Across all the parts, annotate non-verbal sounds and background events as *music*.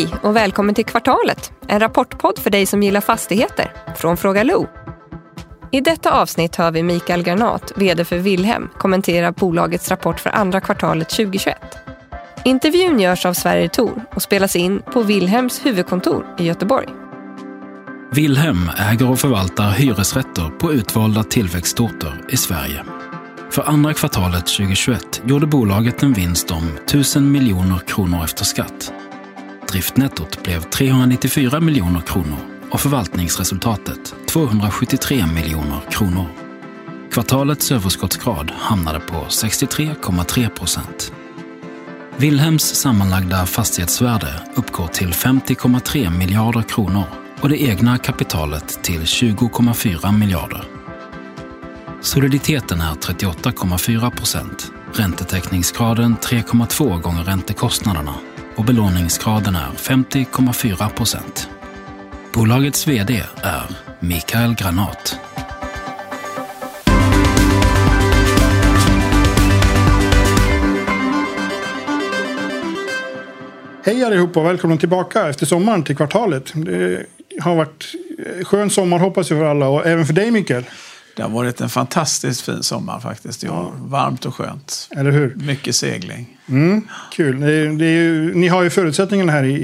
Hej och välkommen till Kvartalet, en rapportpodd för dig som gillar fastigheter från Fråga Lo. I detta avsnitt hör vi Mikael Granat, VD för Wilhelm, kommentera bolagets rapport för andra kvartalet 2021. Intervjun görs av Sverige Tor och spelas in på Wilhelms huvudkontor i Göteborg. Wilhelm äger och förvaltar hyresrätter på utvalda tillväxtorter i Sverige. För andra kvartalet 2021 gjorde bolaget en vinst om 1000 miljoner kronor efter skatt. Driftnettot blev 394 miljoner kronor och förvaltningsresultatet 273 miljoner kronor. Kvartalets överskottsgrad hamnade på 63,3 procent. Wilhelms sammanlagda fastighetsvärde uppgår till 50,3 miljarder kronor och det egna kapitalet till 20,4 miljarder. Soliditeten är 38,4 procent, räntetäckningsgraden 3,2 gånger räntekostnaderna och belåningsgraden är 50,4 procent. Bolagets VD är Mikael Granat. Hej allihopa och välkomna tillbaka efter sommaren till kvartalet. Det har varit skön sommar hoppas jag för alla och även för dig Mikael. Det har varit en fantastiskt fin sommar faktiskt. Ja. Varmt och skönt. Eller hur? Mycket segling. Mm, kul. Det är, det är ju, ni har ju förutsättningarna här i,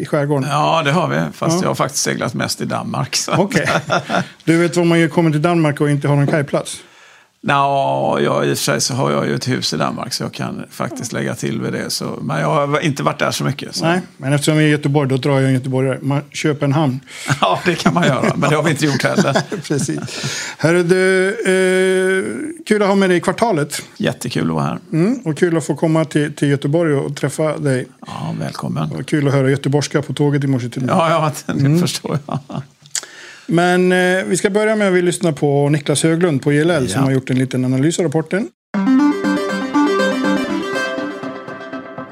i, skärgården. Ja, det har vi. Fast ja. jag har faktiskt seglat mest i Danmark. Okej. Okay. Du vet vad man gör kommer till Danmark och inte har någon kajplats? Nå, ja, i och för sig så har jag ju ett hus i Danmark så jag kan faktiskt lägga till vid det. Så, men jag har inte varit där så mycket. Så. Nej, men eftersom vi är i Göteborg då drar jag en göteborgare. Man köper en hamn. *laughs* Ja, det kan man göra. Men det har vi inte gjort heller. *laughs* Precis. Hörru du, eh, kul att ha med dig i kvartalet. Jättekul att vara här. Mm, och kul att få komma till, till Göteborg och träffa dig. Ja, välkommen. Och kul att höra göteborgska på tåget i morse till mig. Ja, ja det mm. förstår jag. Men eh, vi ska börja med att vi lyssnar på Niklas Höglund på ILL ja. som har gjort en liten analys av rapporten.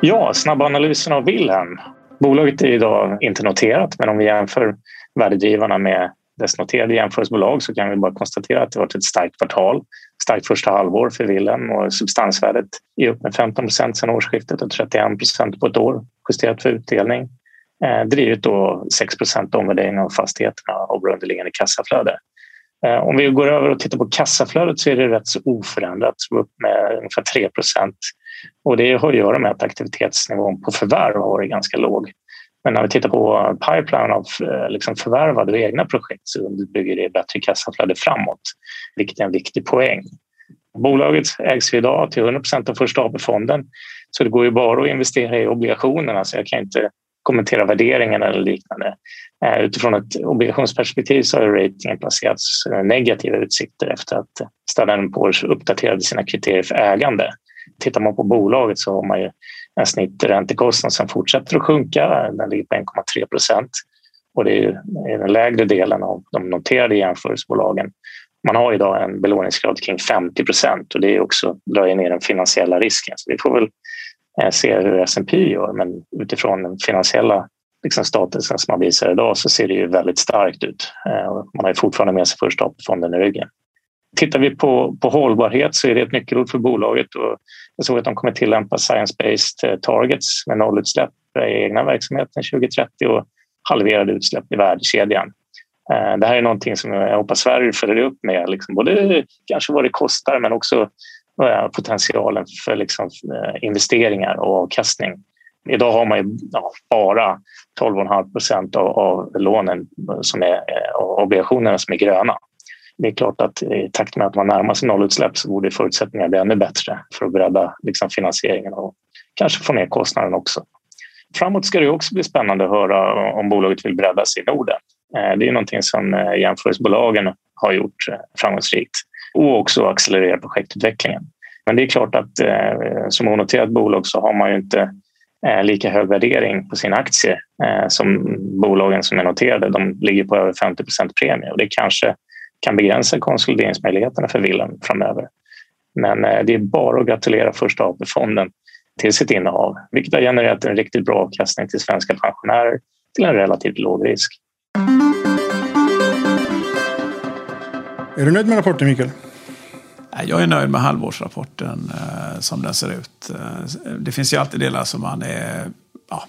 Ja, snabba analysen av Wilhelm. Bolaget är idag inte noterat, men om vi jämför värdedrivarna med dess noterade jämförelsebolag så kan vi bara konstatera att det varit ett starkt kvartal, starkt första halvår för Wilhelm och substansvärdet är upp med 15 procent sedan årsskiftet och 31 procent på ett år justerat för utdelning eh, drivit då 6% omvärdering av fastigheterna och underliggande kassaflöde. Eh, om vi går över och tittar på kassaflödet så är det rätt så oförändrat, upp med ungefär 3% och det har att göra med att aktivitetsnivån på förvärv har varit ganska låg. Men när vi tittar på pipeline av eh, liksom förvärvade och egna projekt så underbygger det bättre kassaflöde framåt, vilket är en viktig poäng. Bolaget ägs idag till 100% av första AP-fonden så det går ju bara att investera i obligationerna så jag kan inte kommentera värderingen eller liknande. Eh, utifrån ett obligationsperspektiv så har ratingen placerats eh, negativa utsikter efter att Standard Poor's uppdaterade sina kriterier för ägande. Tittar man på bolaget så har man ju en snitträntekostnad som fortsätter att sjunka. Den ligger på 1,3 procent och det är den lägre delen av de noterade jämförelsebolagen. Man har idag en belåningsgrad kring 50 procent och det är också drar ner den finansiella risken. Så vi får väl Eh, ser hur S&P gör men utifrån den finansiella liksom statusen som man visar idag så ser det ju väldigt starkt ut. Eh, man har ju fortfarande med sig första AP-fonden i ryggen. Tittar vi på, på hållbarhet så är det ett nyckelord för bolaget och jag såg att de kommer tillämpa science-based eh, targets med nollutsläpp i egna verksamheten 2030 och halverade utsläpp i värdekedjan. Det här är någonting som jag hoppas Sverige följer upp med, liksom både kanske vad det kostar men också Eh, potentialen för liksom, eh, investeringar och avkastning. Idag har man ju ja, bara 12,5 procent av, av lånen som är eh, obligationerna som är gröna. Det är klart att i takt med att man närmar sig nollutsläpp så borde förutsättningarna bli ännu bättre för att bredda liksom, finansieringen och kanske få ner kostnaden också. Framåt ska det också bli spännande att höra om bolaget vill bredda sig i Norden. Det är någonting som jämförelsebolagen har gjort framgångsrikt och också accelerera projektutvecklingen. Men det är klart att eh, som onoterat bolag så har man ju inte eh, lika hög värdering på sina aktier eh, som bolagen som är noterade. De ligger på över 50 premie och det kanske kan begränsa konsolideringsmöjligheterna för villan framöver. Men eh, det är bara att gratulera Första AP-fonden till sitt innehav, vilket har genererat en riktigt bra avkastning till svenska pensionärer till en relativt låg risk. Är du nöjd med rapporten, Mikael? Jag är nöjd med halvårsrapporten eh, som den ser ut. Eh, det finns ju alltid delar som man är, ja,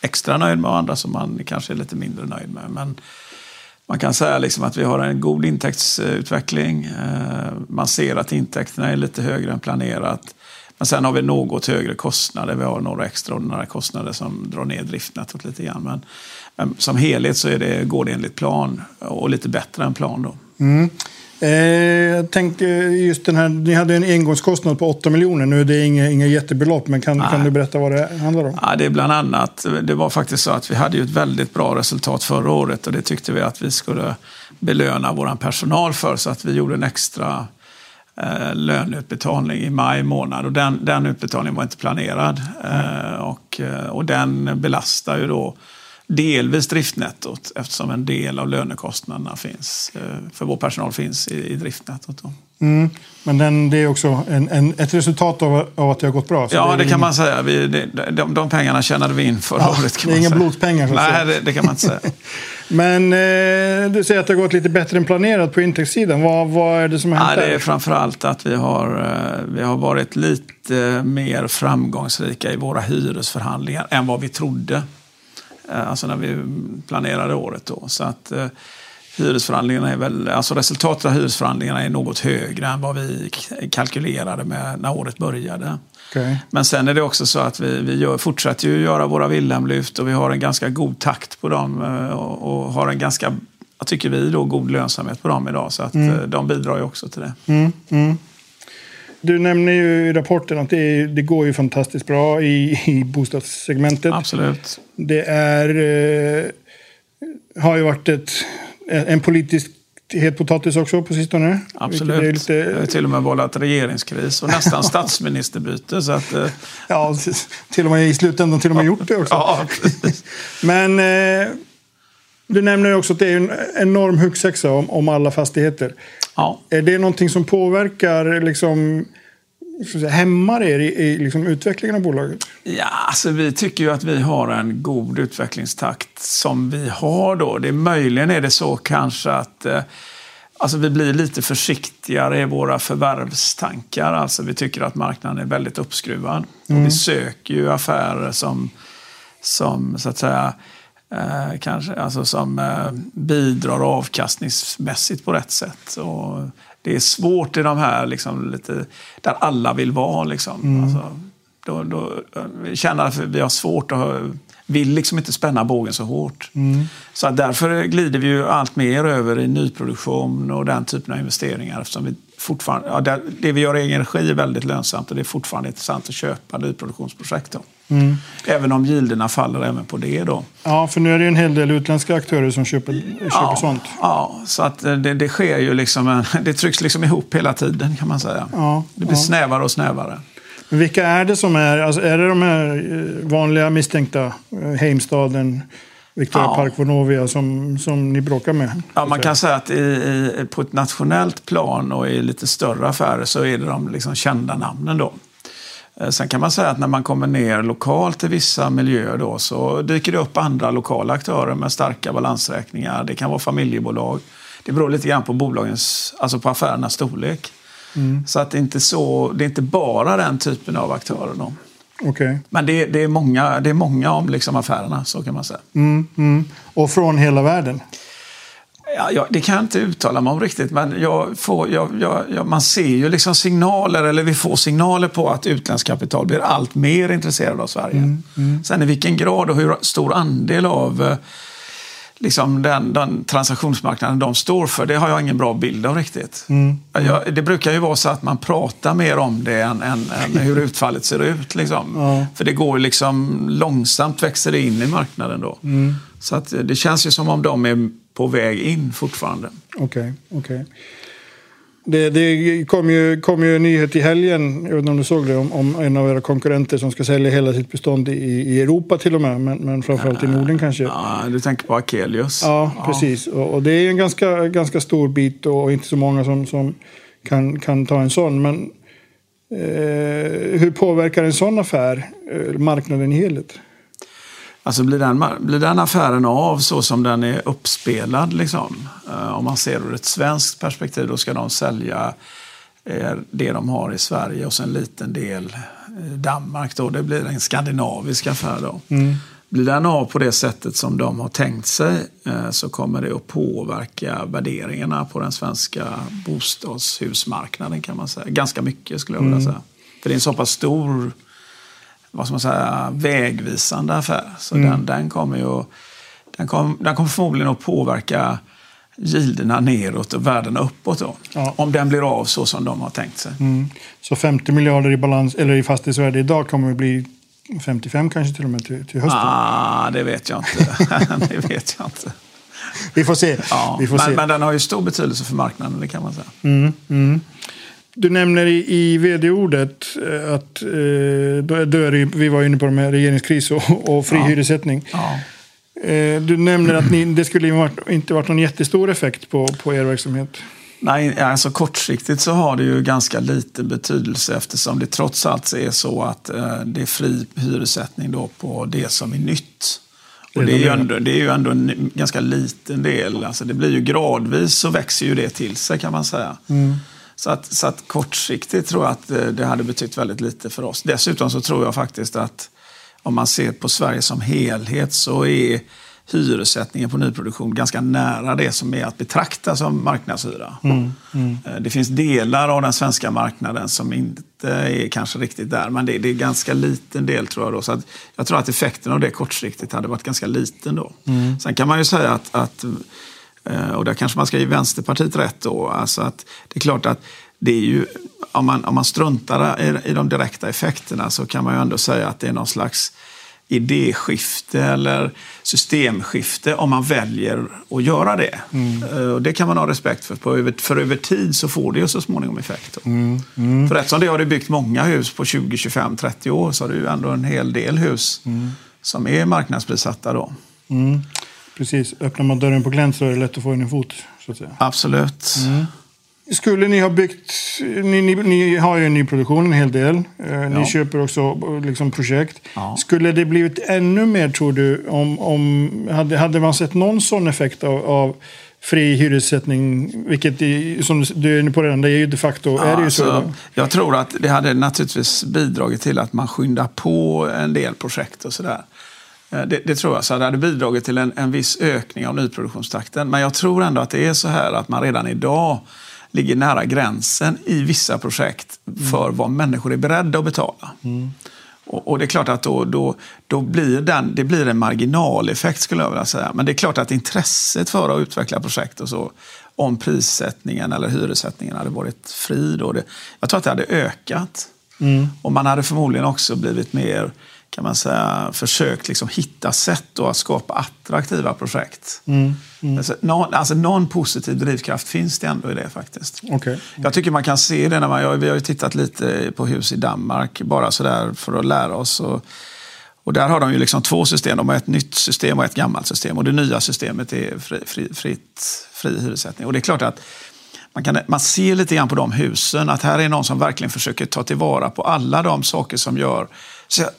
extra nöjd med och andra som man kanske är lite mindre nöjd med. Men man kan säga liksom att vi har en god intäktsutveckling. Eh, man ser att intäkterna är lite högre än planerat. Men sen har vi något högre kostnader. Vi har några extraordinära kostnader som drar ner driftnettot lite grann. Men, men som helhet så är det, går det enligt plan och lite bättre än plan. Då. Mm. Eh, jag tänkte just den här, ni hade en engångskostnad på 8 miljoner. Nu är det inga, inga jättebelopp, men kan, kan du berätta vad det handlar om? Ja, det är bland annat, det var faktiskt så att vi hade ju ett väldigt bra resultat förra året och det tyckte vi att vi skulle belöna vår personal för så att vi gjorde en extra eh, löneutbetalning i maj månad och den, den utbetalningen var inte planerad eh, och, eh, och den belastar ju då delvis driftnettot eftersom en del av lönekostnaderna finns, eh, för vår personal finns i, i driftnettot. Mm. Men den, det är också en, en, ett resultat av, av, att det har gått bra? ja, det, det kan ingen... man säga. Vi, det, de, de pengarna tjänade vi in förra ja, året. Kan det är inga blodspengar? Nej, det, det, kan man inte säga. *laughs* Men eh, du säger att det har gått lite bättre än planerat på intäktssidan. Vad, vad är det som har hänt ja, Det är framförallt att vi har, eh, vi har varit lite mer framgångsrika i våra hyresförhandlingar än vad vi trodde. Eh, alltså när vi planerade året då. Så att eh, hyresförhandlingarna är väl, alltså resultatet av hyresförhandlingarna är något högre än vad vi kalkylerade med när året började. Okay. Men sen är det också så att vi, vi gör, fortsätter ju göra våra Wilhelmlyft och vi har en ganska god takt på dem eh, och, och har en ganska, tycker vi, då, god lönsamhet på dem idag. Så att mm. de bidrar ju också till det. Mm, mm. Du nämner ju i rapporten att det, det går ju fantastiskt bra i, i bostadssegmentet. Absolut. Det är, eh, har ju varit ett, en politisk het potatis också på sistone. Absolut. Det lite... Jag har till och med vållat regeringskris och nästan statsministerbyte. Så att, eh... *laughs* Ja, till och med i slutändan till och med gjort det också. Ja, *laughs* Men eh, du nämner också att det är en enorm huggsexa om, om alla fastigheter. Ja. Är det någonting som påverkar, liksom, hämmar er i, i liksom, utvecklingen av bolaget? Ja, alltså vi tycker ju att vi har en god utvecklingstakt som vi har då. Det, möjligen är det så kanske att eh, Alltså vi blir lite försiktigare i våra förvärvstankar. Alltså vi tycker att marknaden är väldigt uppskruvad. Mm. Och vi mm. söker ju affärer som, som så att säga, eh, kanske, alltså som eh, bidrar avkastningsmässigt på rätt sätt. Och det är svårt i de här liksom, lite, där alla vill vara. Liksom. Mm. Alltså, då, då, vi känner att vi har svårt att vill liksom inte spänna bågen så hårt. Mm. Så därför glider vi ju allt mer över i nyproduktion och den typen av investeringar. Eftersom vi fortfarande, ja, det, vi gör i egen energi är väldigt lönsamt och det är fortfarande intressant att köpa nyproduktionsprojekt. Då. Mm. Även om gilderna faller även på det. Då. Ja, för nu är det ju en hel del utländska aktörer som köper, köper ja, sånt. Ja, så att det, det sker ju liksom en, *laughs* det trycks liksom ihop hela tiden kan man säga. Ja, det blir ja. snävare och snävare. Men vilka är det som är, alltså är det de här eh, vanliga misstänkta, eh, Heimstaden, Victoria ja. Park Vonovia som, som ni bråkar med? Ja, man kan säga att i, i, på ett nationellt plan och i lite större affärer så är det de liksom kända namnen då. Eh, sen kan man säga att när man kommer ner lokalt i vissa miljöer då så dyker det upp andra lokala aktörer med starka balansräkningar. Det kan vara familjebolag. Det beror lite grann på bolagens, alltså på affärernas storlek. Mm. Så att det, är inte så, det är inte bara den typen av aktörer. Då. Okay. Men det, det, är många, det är många om liksom affärerna, så kan man säga. Mm, mm. Och från hela världen? Ja, ja, det kan jag inte uttala mig om riktigt, men jag får, jag, jag, man ser ju liksom signaler, eller vi får signaler på att utländskt kapital blir allt mer intresserade av Sverige. Mm, mm. Sen i vilken grad och hur stor andel av eh, liksom den, den transaktionsmarknaden de står för, det har jag ingen bra bild av riktigt. Mm. Jag, det brukar ju vara så att man pratar mer om det än, än, än hur *laughs* utfallet ser ut. Liksom. Ja. För det går liksom långsamt växer det in i marknaden då. Mm. Så att det känns ju som om de är på väg in fortfarande. Okej, okay, okej. Okay. Det, det kom, ju, kom ju en nyhet i helgen, jag vet inte om du såg det, om, om en av era konkurrenter som ska sälja hela sitt bestånd i, i Europa till och med, men, men framförallt i Norden kanske. Ja, du tänker på Akelius. Ja, ja. precis. Och, och, det är en ganska, ganska stor bit och inte så många som, som kan, kan ta en sån. Men eh, hur påverkar en sån affär eh, marknaden i helhet? Alltså blir den, blir den affären av så som den är uppspelad, liksom, eh, om man ser ur ett svenskt perspektiv, då ska de sälja eh, det de har i Sverige och så en liten del i Danmark. Då. Det blir en skandinavisk affär. Då. Mm. blir den av på det sättet som de har tänkt sig eh, så kommer det att påverka värderingarna på den svenska bostadshusmarknaden kan man säga. Ganska mycket skulle jag vilja säga. För det är en så pass stor vad ska man säga, vägvisande affär. Så den, den, kommer ju, den, kom, den kommer förmodligen att påverka gilderna neråt och värdena uppåt. Då, Ja. Om den blir av så som de har tänkt sig. Så 50 miljarder i balans, eller i fastighetsvärde idag kommer att bli 55 kanske till och med till, till hösten. Ah, det vet jag inte. *laughs* det vet jag inte. Vi får se. Ja, Vi får men, se. men den har ju stor betydelse för marknaden, det kan man säga. Du nämner i, i vd-ordet eh, att eh, då, då är det, vi var inne på det med regeringskris och, och fri Ja. hyressättning. Ja. Eh, du nämner att ni, det skulle inte varit någon jättestor effekt på, på er verksamhet. Nej, alltså kortsiktigt så har det ju ganska liten betydelse eftersom det trots allt är så att eh, det är fri hyressättning då på det som är nytt. Och det är, ju ändå, det är ju ändå en ganska liten del. Alltså det blir ju gradvis så växer ju det till sig kan man säga. Så, att, så att kortsiktigt tror jag att eh, det hade betytt väldigt lite för oss. Dessutom så tror jag faktiskt att om man ser på Sverige som helhet så är hyressättningen på nyproduktion ganska nära det som är att betrakta som marknadshyra. Eh, Det finns delar av den svenska marknaden som inte är kanske riktigt där, men det, det är ganska liten del tror jag. Då. Så jag tror att effekten av det kortsiktigt hade varit ganska liten då. Sen kan man ju säga att, att och där kanske man ska ge Vänsterpartiet rätt då, alltså att det är klart att det är ju, om man, om man struntar i, i de direkta effekterna så kan man ju ändå säga att det är någon slags idéskifte eller systemskifte om man väljer att göra det. Eh, Och det kan man ha respekt för. För över tid så får det ju så småningom effekt. då. För rätt som det har det byggt många hus på 20, 25, 30 år så har ju ändå en hel del hus som är marknadsprissatta då. Mm. Precis, öppnar man dörren på glänt så är det lätt att få in en fot. Så att säga. Absolut. Skulle ni ha byggt, ni, ni, ni har ju en ny produktion en hel del. Eh, Ni Ja. köper också liksom, projekt. Ja. Skulle det blivit ännu mer tror du om, om hade, hade man sett någon sån effekt av, av fri hyressättning? Vilket i, som du är inne på redan, det är ju de facto är det ju så. alltså, jag tror att det hade naturligtvis bidragit till att man skyndar på en del projekt och sådär. Eh, Det, det tror jag. Så det hade bidragit till en, en viss ökning av nyproduktionstakten. Men jag tror ändå att det är så här att man redan idag ligger nära gränsen i vissa projekt för vad människor är beredda att betala. Och, och det är klart att då, då, då blir den, det blir en marginaleffekt skulle jag vilja säga. Men det är klart att intresset för att utveckla projekt och så om prissättningen eller hyressättningen hade varit fri då. Det, jag tror att det hade ökat. Och man hade förmodligen också blivit mer, kan man säga, försökt liksom hitta sätt att skapa attraktiva projekt. Alltså, någon, alltså någon positiv drivkraft finns det ändå i det faktiskt. Okej. Jag tycker man kan se det när man, jag- vi har ju tittat lite på hus i Danmark, bara sådär för att lära oss. Och, och där har de ju liksom två system. De har ett nytt system och ett gammalt system. Och det nya systemet är fri, fri, fritt, fri hyressättning. Och det är klart att man, kan, man ser lite grann på de husen att här är någon som verkligen försöker ta tillvara på alla de saker som, gör,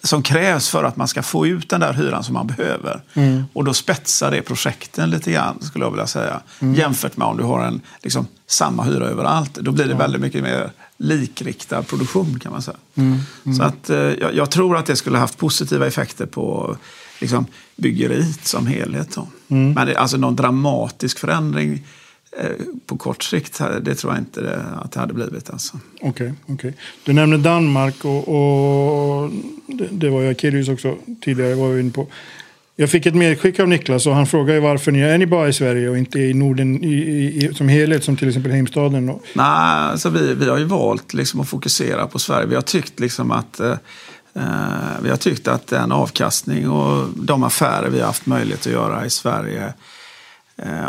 som krävs för att man ska få ut den där hyran som man behöver. Och då spetsar det projekten lite grann, skulle jag vilja säga. Jämfört med om du har en, liksom, samma hyra överallt. Då blir det väldigt mycket mer likriktad produktion kan man säga. Så att, eh, jag, jag tror att det skulle haft positiva effekter på liksom, byggeriet som helhet. Då. Men det, alltså någon dramatisk förändring på kort sikt, det tror jag inte det, att det hade blivit. Alltså. Okej, okej. Du nämnde Danmark och, och det, det var ju Akelius också tidigare var vi inne på. Jag fick ett medskick av Niklas och han frågade varför ni är ni bara i Sverige och inte i Norden i, i, som helhet som till exempel Heimstaden. Och, Nej, alltså vi, vi har ju valt liksom att fokusera på Sverige. Vi har tyckt liksom att eh, eh, vi har tyckt att den avkastning och de affärer vi har haft möjlighet att göra i Sverige eh,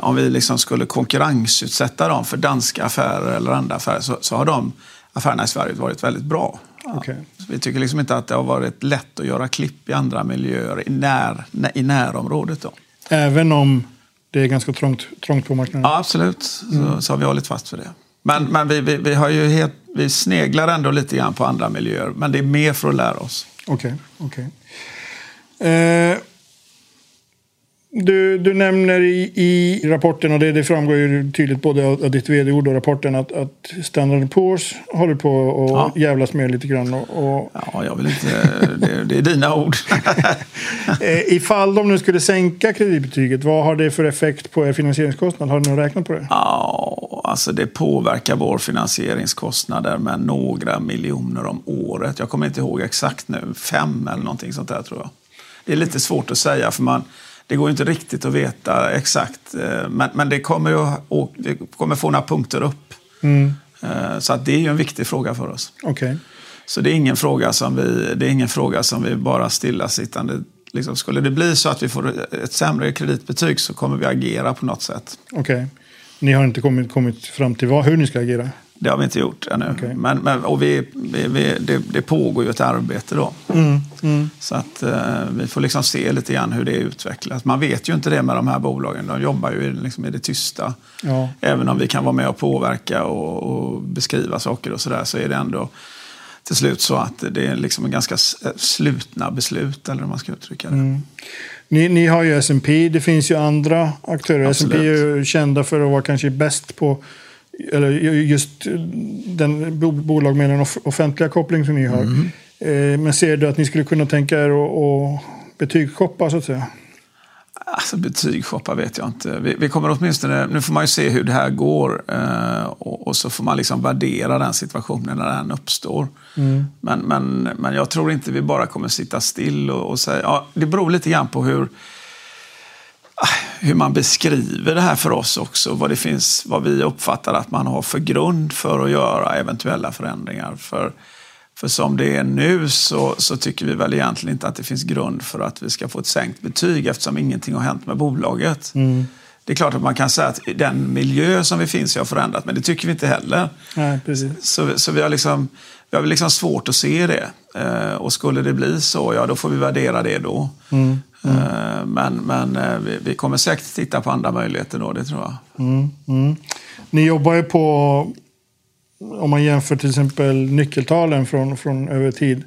om vi liksom skulle konkurrensutsätta dem för danska affärer eller andra affärer så, så har de affärerna i Sverige varit väldigt bra. Ja. Så Vi tycker liksom inte att det har varit lätt att göra klipp i andra miljöer i, när, i närområdet. Då. även om det är ganska trångt, trångt på marknaden. Ja, absolut. Så, så har vi hållit fast för det. Men, men vi, vi, vi, har ju helt, vi sneglar ändå lite grann på andra miljöer. Men det är mer för att lära oss. Okej, okej. Eh, Du, du nämner i, i rapporten, och det, det framgår ju tydligt både av, av ditt vd-ord och rapporten, att, att Standard Poor's håller på att Ja. jävlas med lite grann. Och, och, Ja, jag vill inte... Det, det är dina ord. *laughs* eh, ifall de nu skulle sänka kreditbetyget, vad har det för effekt på er finansieringskostnad? Har du nog räknat på det? Ja, alltså det påverkar vår finansieringskostnader med några miljoner om året. Jag kommer inte ihåg exakt nu, fem eller någonting sånt där tror jag. Det är lite svårt att säga för man, det går inte riktigt att veta exakt. eh, Men, men det kommer ju det kommer få några punkter upp. Eh, Så att det är ju en viktig fråga för oss. Okej. Så det är ingen fråga som vi, det är ingen fråga som vi bara stillasittande... Liksom, skulle det bli så att vi får ett sämre kreditbetyg så kommer vi agera på något sätt. Okej. Ni har inte kommit, kommit fram till vad, hur ni ska agera? Det har vi inte gjort ännu. Okej. Men, men, och vi, vi, vi, det, det pågår ju ett arbete då. Så att eh, vi får liksom se lite grann hur det utvecklas. Man vet ju inte det med de här bolagen. De jobbar ju liksom i det tysta. Ja. Även om vi kan vara med och påverka och, och beskriva saker och sådär så är det ändå till slut så att det är liksom en ganska s- slutna beslut eller hur man ska uttrycka det. Ni, ni har ju S&P, det finns ju andra aktörer. S&P är ju kända för att vara kanske bäst på eller ju- just den bo- bolag med den off- offentliga koppling som ni har. Mm. Eh, men ser du att ni skulle kunna tänka er att, betygshoppa så att säga? Alltså betygshoppa vet jag inte. Vi, vi kommer åtminstone, nu får man ju se hur det här går eh, och, och så får man liksom värdera den situationen när den uppstår. Men, men, men jag tror inte vi bara kommer sitta still och, och säga, ja, det beror lite grann på hur, ah, hur man beskriver det här för oss också. Vad, det finns, vad vi uppfattar att man har för grund för att göra eventuella förändringar. För, för som det är nu så, så tycker vi väl egentligen inte att det finns grund för att vi ska få ett sänkt betyg eftersom ingenting har hänt med bolaget. Det är klart att man kan säga att den miljö som vi finns i har förändrat, men det tycker vi inte heller. Nej, precis. Så, så vi har liksom, vi har liksom svårt att se det. Eh, och skulle det bli så, ja då får vi värdera det då. Eh, men men eh, vi, vi kommer säkert titta på andra möjligheter då, det tror jag. Ni jobbar ju på, om man jämför till exempel nyckeltalen från, från över tid.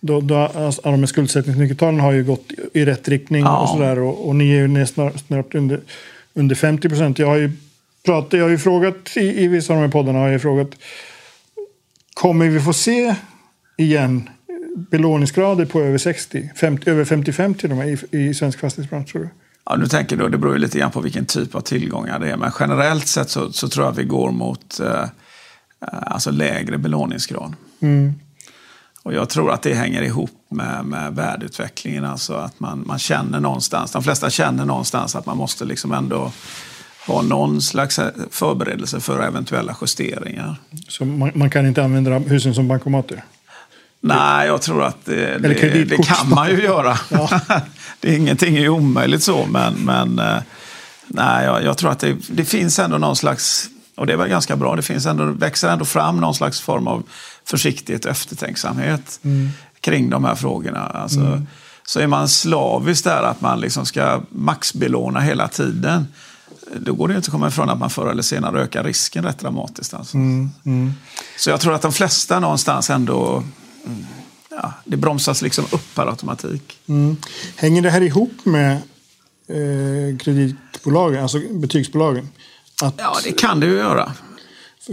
Då, då, alltså, de här skuldsättningsnyckeltalen har ju gått i rätt riktning Ja. och sådär. Och, och ni är ju nästan snart under, under 50 procent. Jag har ju pratat, jag har ju frågat i, i vissa av de här poddarna har jag ju frågat. Kommer vi få se igen belåningsgrader på över 60, 50, över 55 till och med i, i svensk fastighetsbransch tror du? Ja, nu tänker du, det beror ju lite grann på vilken typ av tillgångar det är. Men generellt sett så, så tror jag vi går mot eh, alltså lägre belåningsgrad. Och jag tror att det hänger ihop med, med värdeutvecklingen. Alltså att man, man känner någonstans, de flesta känner någonstans att man måste liksom ändå ha någon slags förberedelse för eventuella justeringar. Så man, man kan inte använda husen som bankomater? Nej, jag tror att det, det, det kan man ju göra. *laughs* det är ingenting är ju omöjligt så, men, men eh, nej, jag, jag tror att det, det finns ändå någon slags, och det är väl ganska bra, det finns ändå, växer ändå fram någon slags form av försiktighet och eftertänksamhet kring de här frågorna. Alltså, Så är man slavisk där att man liksom ska maxbelåna hela tiden, då går det inte att komma ifrån att man förr eller senare ökar risken rätt dramatiskt. Alltså. Så jag tror att de flesta någonstans ändå, mm, ja, det bromsas liksom upp per automatik. Hänger det här ihop med eh, kreditbolagen, alltså betygsbolagen? Att, Ja, det kan det ju göra.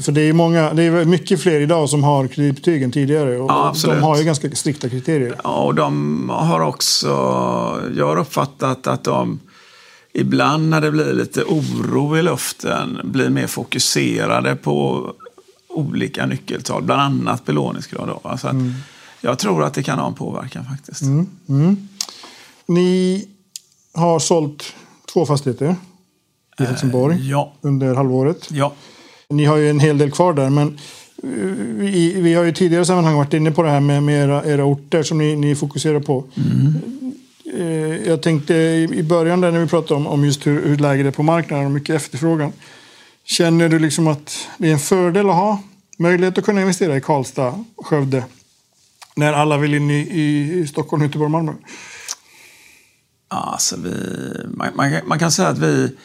För det är, många, det är mycket fler idag som har kreditbetyg än tidigare. Och Ja, de har ju ganska strikta kriterier. Ja, och de har också, jag har uppfattat att de ibland när det blir lite oro i luften blir mer fokuserade på olika nyckeltal, bland annat belåningsgrad. Då. Alltså att Jag tror att det kan ha en påverkan faktiskt. Ni har sålt två fastigheter i Helsingborg Ja. under halvåret. ja. Ni har ju en hel del kvar där, men eh, vi, vi har ju tidigare sammanhang varit inne på det här med, med era, era orter som ni, ni fokuserar på. Eh, Jag tänkte i i början där när vi pratade om, om just hur, hur läget är på marknaden och mycket efterfrågan. Känner du liksom att det är en fördel att ha möjlighet att kunna investera i Karlstad, Skövde, när alla vill in i, i, Stockholm, Göteborg och Malmö? Alltså vi, man, man, kan- man kan säga att vi,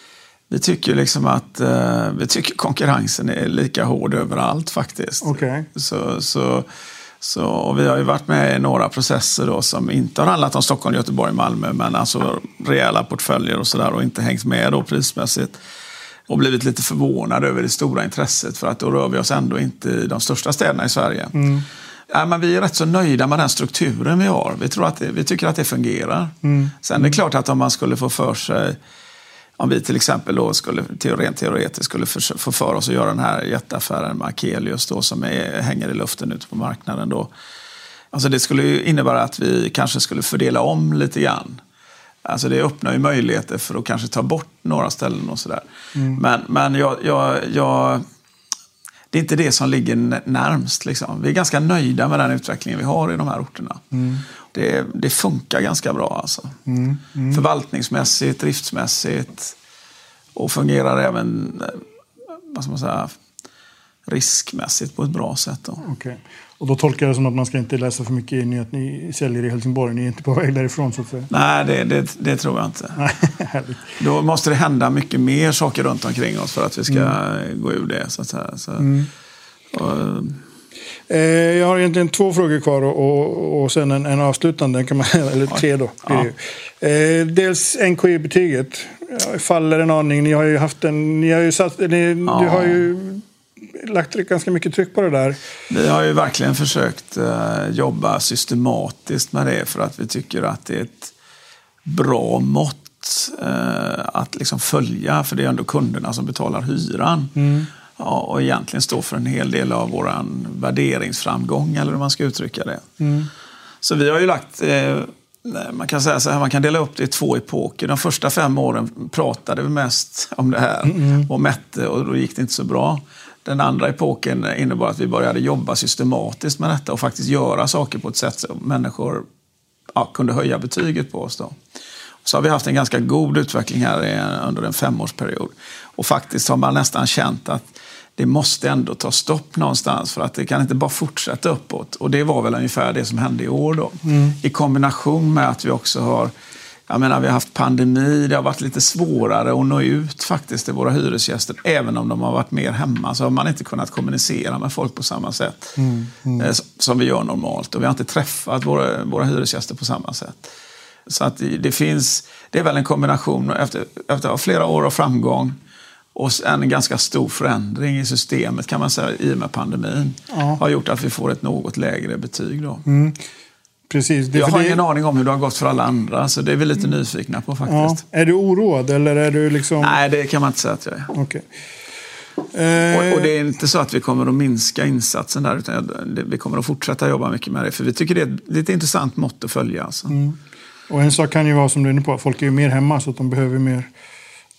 vi tycker liksom att eh, vi tycker konkurrensen är lika hård överallt faktiskt. Okej. Så, så, Så, och vi har ju varit med i några processer då som inte har handlat om Stockholm, Göteborg, Malmö, men alltså rejäla portföljer och sådär och inte hängt med då prismässigt. Och blivit lite förvånade över det stora intresset för att då rör vi oss ändå inte i de största städerna i Sverige. Mm. Ja, men vi är rätt så nöjda med den strukturen vi har. Vi, tror att det, vi tycker att det fungerar. Mm. Sen är det klart att om man skulle få för sig om vi till exempel då skulle, rent teoretiskt skulle få för oss att göra den här jätteaffären med Akelius då, som är, hänger i luften ute på marknaden. Då. Alltså det skulle ju innebära att vi kanske skulle fördela om lite grann. Alltså det öppnar ju möjligheter för att kanske ta bort några ställen och sådär. Mm. Men, men jag, jag, jag, det är inte det som ligger närmst. Liksom. Vi är ganska nöjda med den utvecklingen vi har i de här orterna. Mm. Det, det, funkar ganska bra alltså. Mm. Mm. Förvaltningsmässigt, driftsmässigt och fungerar även eh, vad ska man säga, riskmässigt på ett bra sätt. Då. Okay. Och då tolkar jag det som att man ska inte läsa för mycket in i att ni säljer i Helsingborg. Ni är inte på väg därifrån så att säga. Nej, det, det, det tror jag inte. *laughs* då måste det hända mycket mer saker runt omkring oss för att vi ska mm. gå ur det. Så att säga. Så, mm. och, eh, jag har egentligen två frågor kvar och, och, sen en, en avslutande, kan man, *laughs* eller tre då. Ja. Eh, dels NKI-betyget faller en aning. Ni har ju haft en, ni har ju satt, ni, ja. du har ju lagt ganska mycket tryck på det där. Vi har ju verkligen försökt eh, jobba systematiskt med det för att vi tycker att det är ett bra mått eh, att liksom följa. För det är ändå kunderna som betalar hyran. Mm. Ja, och egentligen står för en hel del av vår värderingsframgång, eller hur man ska uttrycka det. Mm. Så vi har ju lagt eh, man kan säga så här, man kan dela upp det i två epoker. De första fem åren pratade vi mest om det här mm. och mätte och då gick det inte så bra. Den andra epoken innebar att vi började jobba systematiskt med detta och faktiskt göra saker på ett sätt så människor ja, kunde höja betyget på oss. Då. Så har vi haft en ganska god utveckling här under en femårsperiod. Och faktiskt har man nästan känt att det måste ändå ta stopp någonstans för att det kan inte bara fortsätta uppåt. Och det var väl ungefär det som hände i år då. Mm. I kombination med att vi också har jag menar, vi har haft pandemi, det har varit lite svårare att nå ut faktiskt till våra hyresgäster. Även om de har varit mer hemma så har man inte kunnat kommunicera med folk på samma sätt mm, mm. Eh, som vi gör normalt. Och vi har inte träffat våra, våra hyresgäster på samma sätt. Så att det, finns, det är väl en kombination efter, efter flera år av framgång och en ganska stor förändring i systemet kan man säga i och med pandemin. Ja. Har gjort att vi får ett något lägre betyg. Då. Mm. Precis. jag har det... ingen aning om hur det har gått för alla andra, så det är vi lite mm. nyfikna på faktiskt. Ja. Är du oroad eller är du liksom... Nej, det kan man inte säga att jag är. Okay. Och, och, det är inte så att vi kommer att minska insatsen där, utan vi kommer att fortsätta jobba mycket med det. För vi tycker det är ett, intressant mått att följa. Alltså. Mm. Och en sak kan ju vara som du är inne på, folk är ju mer hemma så att de behöver mer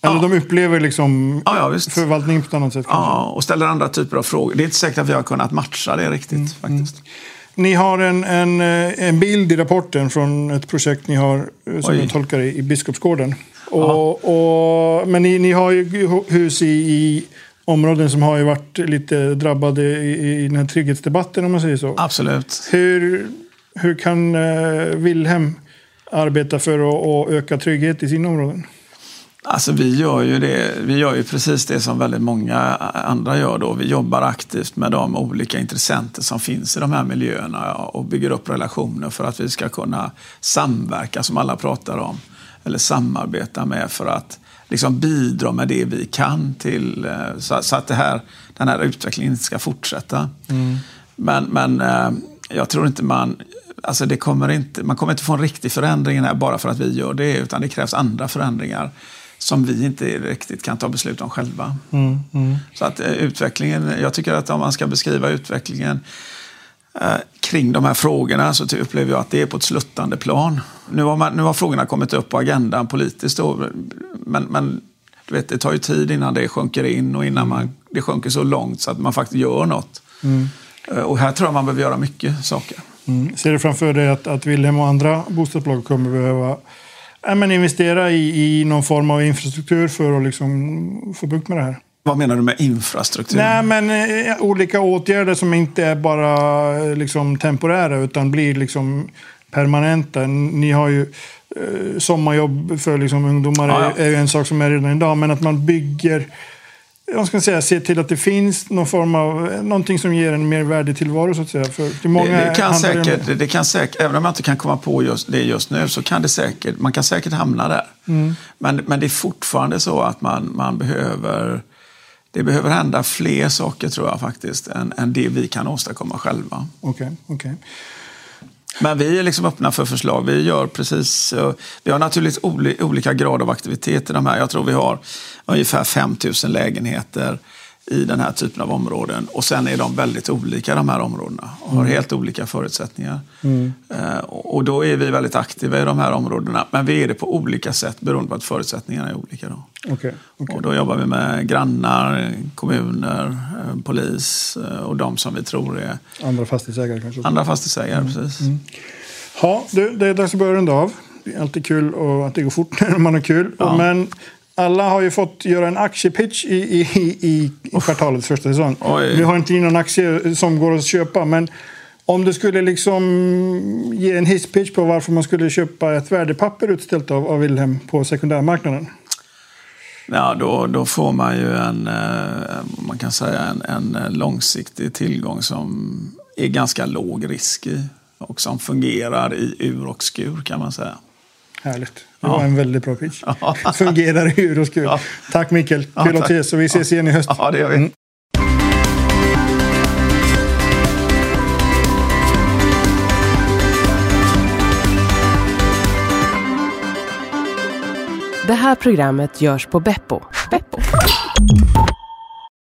eller ja. de upplever liksom ja, ja, förvaltningen på ett annat sätt. Kanske. Ja, och ställer andra typer av frågor. Det är inte säkert att vi har kunnat matcha det riktigt mm, faktiskt. Mm. Ni har en, en, eh, en bild i rapporten från ett projekt ni har, eh, som Oj. jag tolkar det, i Biskopsgården. Och, och, men ni, ni har ju hus i, i områden som har ju varit lite drabbade i, i den här trygghetsdebatten om man säger så. Absolut. Hur, hur kan Wilhelm arbeta för att, att öka trygghet i sina områden? Alltså vi gör ju det, vi gör ju precis det som väldigt många andra gör då. Vi jobbar aktivt med de olika intressenter som finns i de här miljöerna och bygger upp relationer för att vi ska kunna samverka som alla pratar om. Eller samarbeta med för att liksom bidra med det vi kan till eh, så, att det här, den här utvecklingen inte ska fortsätta. Mm. Men, men eh, jag tror inte man Alltså det kommer inte, man kommer inte få en riktig förändring här bara för att vi gör det, utan det krävs andra förändringar som vi inte riktigt kan ta beslut om själva. Mm, mm. Så att eh, utvecklingen, jag tycker att om man ska beskriva utvecklingen eh, kring de här frågorna så upplever jag att det är på ett sluttande plan. Nu har, man, nu har frågorna kommit upp på agendan politiskt då, men, men du vet, det tar ju tid innan det sjunker in och innan man, det sjunker så långt så att man faktiskt gör något. Mm. Eh, och här tror jag man behöver göra mycket saker. Mm. Ser du framför dig att, att Wilhelm och andra bostadsbolag kommer behöva ja, men investera i, i någon form av infrastruktur för att liksom få bukt med det här. Vad menar du med infrastruktur? Nej, men eh, olika åtgärder som inte är bara eh, liksom, temporära utan blir liksom permanenta. Ni har ju eh, sommarjobb för liksom, ungdomar ja, ja. är, är en sak som är redan idag, men att man bygger jag ska säga, se till att det finns någon form av, någonting som ger en mer värdig tillvaro så att säga. För det, många det, det, kan säkert, det kan säkert, även om jag inte kan komma på just det just nu, så kan det säkert, man kan säkert hamna där. Mm. Men, men det är fortfarande så att man, man behöver, det behöver hända fler saker tror jag faktiskt, än, än det vi kan åstadkomma själva. Okej, okej. Men vi är liksom öppna för förslag. Vi gör precis... Eh, vi har naturligtvis olika grad av aktivitet i de här. Jag tror vi har ungefär 5 000 lägenheter i den här typen av områden. Och sen är de väldigt olika de här områdena och har helt olika förutsättningar. Eh, Och då är vi väldigt aktiva i de här områdena. Men vi är det på olika sätt beroende på att förutsättningarna är olika. Då. okej, okej. Och då jobbar vi med grannar, kommuner, eh, polis eh, och de som vi tror är Andra fastighetsägare kanske. andra fastighetsägare. Precis. Ja, du, det är dags att börja runda av. Det är alltid kul och att det går fort *laughs* när man har kul. Ja. Men alla har ju fått göra en aktiepitch i, i, i, i kvartalets första säsong. Oj. Vi har inte in någon aktie som går att köpa, men om du skulle liksom ge en hisspitch på varför man skulle köpa ett värdepapper utställt av, av Wilhelm på sekundärmarknaden. Ja, då, då får man ju en, eh, man kan säga en, en eh, långsiktig tillgång som är ganska låg risk i och som fungerar i ur och skur kan man säga. Härligt. Det Ja. var en väldigt bra pitch. *laughs* Fungerar i ur och skur. Ja. Tack Mikael. Ja, Kul att ses och vi ses igen i höst. Ja, det gör vi. Mm. Det här programmet görs på Beppo. Beppo.